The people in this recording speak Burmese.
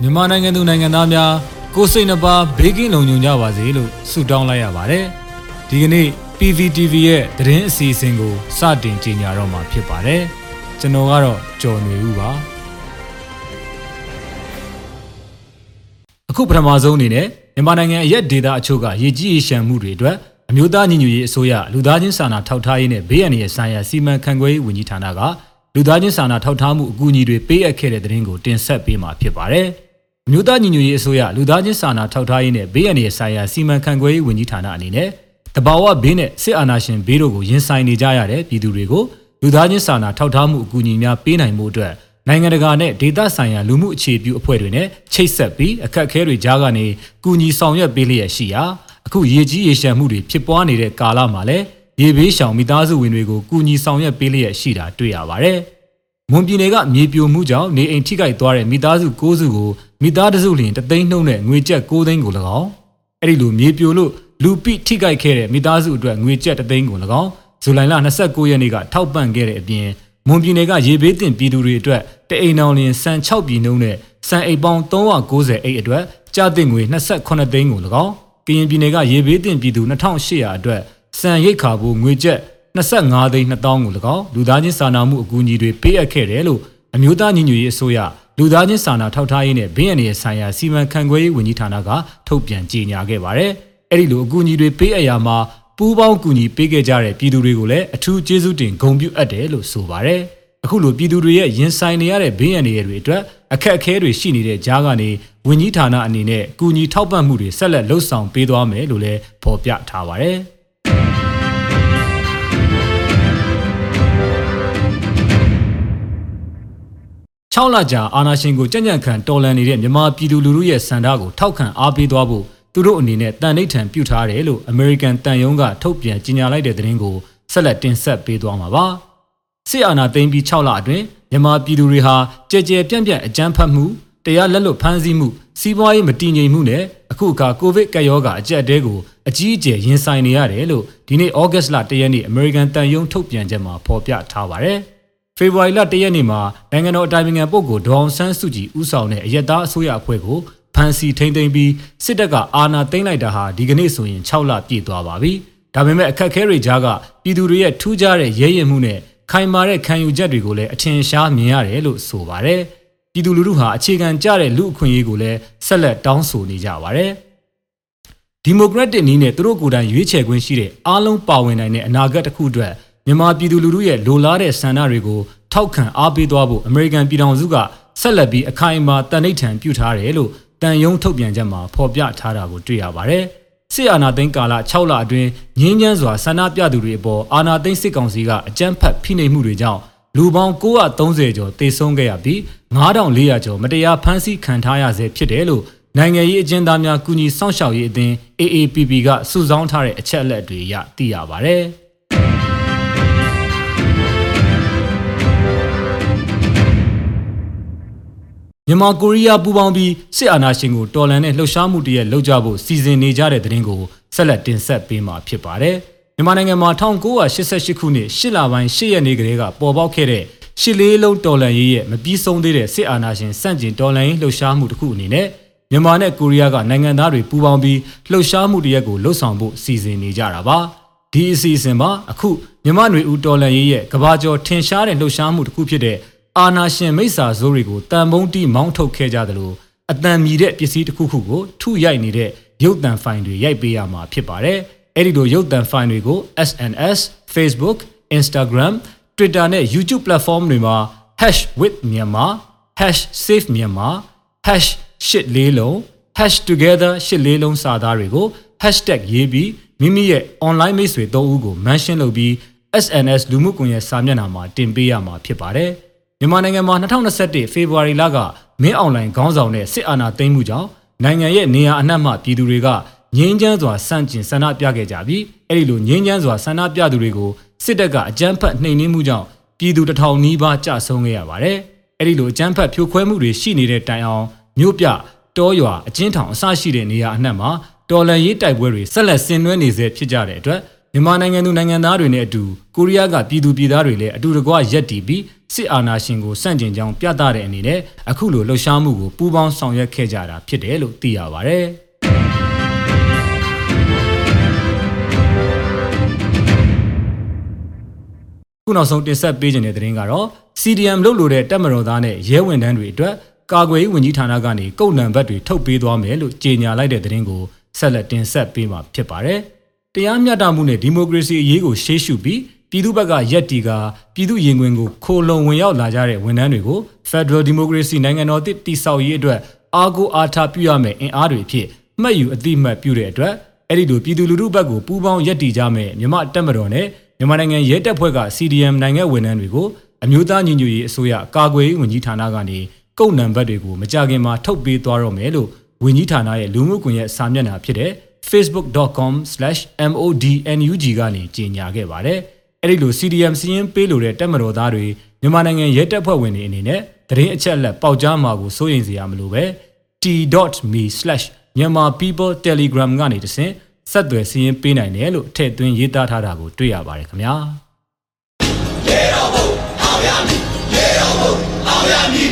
မြန်မာနိုင်ငံသူနိုင်ငံသားများကိုယ်စိတ်နှပါဘေးကင်းလုံခြုံကြပါစေလို့ဆုတောင်းလိုက်ရပါတယ်။ဒီကနေ့ PVTV ရဲ့သတင်းအစီအစဉ်ကိုစတင်ကြေညာတော့မှာဖြစ်ပါတယ်။ကျွန်တော်ကတော့ကျော်နေဦးပါ။အခုပထမဆုံးအနေနဲ့မြန်မာနိုင်ငံအရက်ဒေတာအချို့ကရေကြီးရေရှမ်းမှုတွေအတွက်အမျိုးသားညီညွတ်ရေးအစိုးရလူသားချင်းစာနာထောက်ထားရေးနဲ့ဘေးအန္တရာယ်ဆိုင်ရာစီမံခန့်ခွဲရေးဝန်ကြီးဌာနက လူသားချင်းစာနာထောက်ထားမှုအကူအညီတွေပေးအပ်ခဲ့တဲ့သတင်းကိုတင်ဆက်ပေးမှာဖြစ်ပါတယ်။အမျိုးသားညီညွတ်ရေးအစိုးရလူသားချင်းစာနာထောက်ထားရေးနဲ့ဘေးအန္တရာယ်ဆိုင်ရာစီမံခန့်ခွဲရေးဝန်ကြီးဌာနအနေနဲ့တဘာဝဘေးနဲ့စစ်အာဏာရှင်ဘေးတို့ကိုရင်ဆိုင်နေကြရတဲ့ပြည်သူတွေကိုလူသားချင်းစာနာထောက်ထားမှုအကူအညီများပေးနိုင်မှုအတွက်နိုင်ငံတကာနဲ့ဒေသဆိုင်ရာလူမှုအခြေပြုအဖွဲ့တွေနဲ့ချိတ်ဆက်ပြီးအခက်အခဲတွေကြားကနေကူညီဆောင်ရွက်ပေးလျက်ရှိရာအခုရေကြီးရေရှမ်းမှုတွေဖြစ်ပွားနေတဲ့ကာလမှာလည်းရေဘေးရှောင်မိသားစုဝင်တွေကိုကူညီဆောင်ရွက်ပေးလျက်ရှိတာတွေ့ရပါတယ်။ မွန်ပြည်နယ်ကမြေပြိုမှုကြောင့်နေအိမ်ထိခိုက်သွားတဲ့မိသားစု9စုကိုမိသားစုလျင်တသိန်းနှုန်းနဲ့ငွေကျပ်9သိန်းကို၎င်းအဲ့ဒီလိုမြေပြိုလို့လူပိထိခိုက်ခဲ့တဲ့မိသားစုအတွက်ငွေကျပ်တသိန်းကို၎င်းဇူလိုင်လ29ရက်နေ့ကထောက်ပံ့ခဲ့တဲ့အပြင်မွန်ပြည်နယ်ကရေဘေးတင်ပြည်သူတွေအတွက်တအိမ်အောင်လျင်စံ6ပြည်နှုန်းနဲ့စံအိမ်ပေါင်း390အိတ်အတွက်ကြားတင်ငွေ28သိန်းကို၎င်းကရင်ပြည်နယ်ကရေဘေးတင်ပြည်သူ2800အတွက်စံရိတ်ခါဖို့ငွေကျပ် 25သိန်း2000ကို၎င်းလူသားချင်းစာနာမှုအကူအညီတွေပေးအပ်ခဲ့တယ်လို့အမျိုးသားညီညွတ်ရေးအစိုးရလူသားချင်းစာနာထောက်ထားရေးနဲ့ဘေးအန္တရာယ်ဆိုင်ရာစီမံခန့်ခွဲရေးဝန်ကြီးဌာနကထုတ်ပြန်ကြေညာခဲ့ပါတယ်။အဲ့ဒီလိုအကူအညီတွေပေးအပ်ရာမှာပူးပေါင်းကူညီပေးခဲ့ကြတဲ့ပြည်သူတွေကိုလည်းအထူးကျေးဇူးတင်ဂုဏ်ပြုအပ်တယ်လို့ဆိုပါတယ်။အခုလိုပြည်သူတွေရဲ့ရင်ဆိုင်နေရတဲ့ဘေးအန္တရာယ်တွေအတွက်အခက်အခဲတွေရှိနေတဲ့ကြားကနေဝန်ကြီးဌာနအနေနဲ့ကူညီထောက်ပံ့မှုတွေဆက်လက်လှုပ်ဆောင်ပေးသွားမယ်လို့လည်းဖော်ပြထားပါတယ်။ 6လကြာအာနာရှင်ကိုကြံ့ကြံ့ခံတော်လန်နေတဲ့မြန်မာပြည်သူလူထုရဲ့စံထားကိုထောက်ခံအားပေးသွားဖို့သူတို့အနေနဲ့တန်ဋိဌံပြုထားတယ်လို့ American တန်ယုံကထုတ်ပြန်ကြေညာလိုက်တဲ့သတင်းကိုဆက်လက်တင်ဆက်ပေးသွားမှာပါ။စစ်အာဏာသိမ်းပြီး6လအတွင်းမြန်မာပြည်သူတွေဟာကြဲကြဲပြန့်ပြန့်အကြမ်းဖက်မှုတရားလက်လွတ်ဖမ်းဆီးမှုစီးပွားရေးမတည်ငြိမ်မှုနဲ့အခုအခါကိုဗစ်ကပ်ရောဂါအကျပ်အတဲကိုအကြီးအကျယ်ရင်ဆိုင်နေရတယ်လို့ဒီနေ့ဩဂတ်စ်လ၁ရက်နေ့ American တန်ယုံထုတ်ပြန်ချက်မှာဖော်ပြထားပါတယ်။ ဖေဖော်ဝါရီလ၁ရက်နေ့မှာနိုင်ငံတော်အတိုင်ပင်ခံပုဂ္ဂိုလ်ဒေါအောင်ဆန်းစုကြည်ဦးဆောင်တဲ့အယက်သားအစိုးရအဖွဲ့ကိုဖမ်းဆီးထိန်းသိမ်းပြီးစစ်တပ်ကအာဏာသိမ်းလိုက်တာဟာဒီကနေ့ဆိုရင်6လပြည့်သွားပါပြီ။ဒါပေမဲ့အခက်အခဲတွေကြားကပြည်သူတွေရဲ့ထူးခြားတဲ့ရဲရင်မှုနဲ့ခိုင်မာတဲ့ခံယူချက်တွေကိုလည်းအထင်ရှားမြင်ရတယ်လို့ဆိုပါတယ်။ပြည်သူလူထုဟာအခြေခံကျတဲ့လူအခွင့်အရေးကိုလည်းဆက်လက်တောင်းဆိုနေကြပါတယ်။ဒီမိုကရက်တစ်နည်းနဲ့သူတို့ကိုယ်တိုင်ရွေးချယ်ခွင့်ရှိတဲ့အားလုံးပါဝင်နိုင်တဲ့အနာဂတ်တစ်ခုအတွက် မြန်မာပြည်သူလူထုရဲ့လိုလားတဲ့ဆန္ဒတွေကိုထောက်ခံအားပေးသွားဖို့အမေရိကန်ပြည်ထောင်စုကဆက်လက်ပြီးအခိုင်အမာတန်ဋိဌံပြုထားတယ်လို့တန်ယုံထုတ်ပြန်ချက်မှာဖော်ပြထားတာကိုတွေ့ရပါတယ်။စစ်အာဏာသိမ်းကာလ6လအတွင်းငင်းချမ်းစွာဆန္ဒပြသူတွေအပေါ်အာဏာသိမ်းစစ်ကောင်စီကအကြမ်းဖက်ဖိနှိပ်မှုတွေကြောင့်လူပေါင်း930ကျော်သေဆုံးခဲ့ရပြီး9400ကျော်မတရားဖမ်းဆီးခံထားရဆဲဖြစ်တယ်လို့နိုင်ငံရေးအကျဉ်းသားများကုညီစောင့်ရှောက်ရေးအသင်း AAPP ကစုဆောင်းထားတဲ့အချက်အလက်တွေရသိရပါဗျ။ မြန်မာကိုရီးယားပူးပေါင်းပြီးစစ်အာဏာရှင်ကိုတော်လှန်တဲ့လှုပ်ရှားမှုတရက်လှုပ်ကြဖို့စီစဉ်နေကြတဲ့တဲ့ရင်ကိုဆက်လက်တင်ဆက်ပေးမှာဖြစ်ပါတယ်။မြန်မာနိုင်ငံမှာ1988ခုနှစ်8လပိုင်း8ရက်နေ့ကလေးကပေါ်ပေါက်ခဲ့တဲ့ရှစ်လေးလုံးတော်လှန်ရေးရဲ့မပြီးဆုံးသေးတဲ့စစ်အာဏာရှင်စန့်ကျင်တော်လှန်ရေးလှုပ်ရှားမှုတစ်ခုအနေနဲ့မြန်မာနဲ့ကိုရီးယားကနိုင်ငံသားတွေပူးပေါင်းပြီးလှုပ်ရှားမှုတရက်ကိုလှုပ်ဆောင်ဖို့စီစဉ်နေကြတာပါ။ဒီအစီအစဉ်မှာအခုမြန်မာຫນွေဦးတော်လှန်ရေးရဲ့ကဘာကျော်ထင်ရှားတဲ့လှုပ်ရှားမှုတစ်ခုဖြစ်တဲ့ အာနာရှင်မိစ္ဆာဇိုးတွေကိုတန်မုံတီမောင်းထုတ်ခဲ့ကြသလိုအတန်မြည်တဲ့ပစ္စည်းတစ်ခုခုကိုထုရိုက်နေတဲ့ရုပ်တံဖိုင်တွေရိုက်ပေးရမှာဖြစ်ပါတယ်။အဲ့ဒီလိုရုပ်တံဖိုင်တွေကို SNS, Facebook, Instagram, Twitter နဲ့ YouTube platform တွေမှာ #withmyanmar, #safemyanmar, #shit လေးလုံး #together ရှစ်လေးလုံးစာသားတွေကို hashtag ရေးပြီးမိမိရဲ့ online မိတ်ဆွေ၃ဦးကို mention လုပ်ပြီး SNS လူမှုကွန်ရက်စာမျက်နှာမှာတင်ပေးရမှာဖြစ်ပါတယ်။ မြန်မာနိုင်ငံမှာ2021ဖေဖော်ဝါရီလကမင်းအောင်လှိုင်ခေါင်းဆောင်တဲ့စစ်အာဏာသိမ်းမှုကြောင့်နိုင်ငံရဲ့နေရာအနှံ့မှပြည်သူတွေကငြင်းချမ်းစွာစန့်ကျင်ဆန္ဒပြခဲ့ကြပြီးအဲ့ဒီလိုငြင်းချမ်းစွာဆန္ဒပြသူတွေကိုစစ်တပ်ကအကြမ်းဖက်နှိမ်နင်းမှုကြောင့်ပြည်သူတထောင်နီးပါးကြဆုံးခဲ့ရပါတယ်။အဲ့ဒီလိုအကြမ်းဖက်ဖြိုခွဲမှုတွေရှိနေတဲ့တိုင်အောင်မြို့ပြတောရွာအချင်းထောင်အစရှိတဲ့နေရာအနှံ့မှာတော်လန်ရေးတိုက်ပွဲတွေဆက်လက်ဆင်နွှဲနေဆဲဖြစ်ကြတဲ့အတွက် မြန်မာနိုင်ငံသူနိုင်ငံသားတွေနဲ့အတူကိုရီးယားကပြည်သူပြည်သားတွေလည်းအတူတကွရက်တီပြီးစစ်အာဏာရှင်ကိုစန့်ကျင်ကြောင်းပြသတဲ့အနေနဲ့အခုလိုလှုပ်ရှားမှုကိုပူးပေါင်းဆောင်ရွက်ခဲ့ကြတာဖြစ်တယ်လို့သိရပါဗျ။ခုနောက်ဆုံးတင်ဆက်ပေးခြင်းတဲ့သတင်းကတော့ CDM လုတ်လို့တဲ့တက်မတော်သားနဲ့ရဲဝန်ထမ်းတွေအတွက်ကာကွယ်ရေးဝန်ကြီးဌာနကနေကုတ်နံဘတ်တွေထုတ်ပေးသွားမယ်လို့ကြေညာလိုက်တဲ့သတင်းကိုဆက်လက်တင်ဆက်ပေးမှာဖြစ်ပါတယ်။ တရားမျှတမှုနဲ့ဒီမိုကရေစီအရေးကိုရှေ့ရှုပြီးပြည်သူ့ဘက်ကရက်တီကပြည်သူရင်ခွင်ကိုခိုလုံဝင်ရောက်လာကြတဲ့ဝန်ထမ်းတွေကို Federal Democracy နိုင်ငံတော်တည်ဆောက်ရေးအတွက်အားကိုးအားထားပြုရမယ်အင်အားတွေအဖြစ်မှတ်ယူအတိမတ်ပြုတဲ့အတွက်အဲ့ဒီလိုပြည်သူလူထုဘက်ကိုပူးပေါင်းရက်တီကြမယ်မြမတက်မတော်နဲ့မြန်မာနိုင်ငံရဲတပ်ဖွဲ့က CDM နိုင်ငံဝန်ထမ်းတွေကိုအမျိုးသားညီညွတ်ရေးအစိုးရကာကွယ်ရေးဝန်ကြီးဌာနကနေကုတ်နံဘတ်တွေကိုမကြခင်မှာထုတ်ပေးသွားတော့မယ်လို့ဝန်ကြီးဌာနရဲ့လူမှုကွန်ရက်စာမျက်နှာဖြစ်တဲ့ facebook.com/modnug ကနေကြေညာခဲ့ပါတယ်။အဲဒီလို CDM စီးရင်ပေးလိုတဲ့တက်မတော်သားတွေမြန်မာနိုင်ငံရဲတပ်ဖွဲ့ဝင်တွေအနေနဲ့သတင်းအချက်အလက်ပေါက်ကြားမှာကိုစိုးရိမ်စရာမလိုပဲ t.me/myanmarpeople.telegram ကနေတဆင့်ဆက်သွယ်စီးရင်ပေးနိုင်တယ်လို့ထည့်သွင်းရေးသားထားတာကိုတွေ့ရပါတယ်ခင်ဗျာ။ Yeah, oh, oh, oh, yeah, me. Yeah, oh, oh, oh, yeah, me.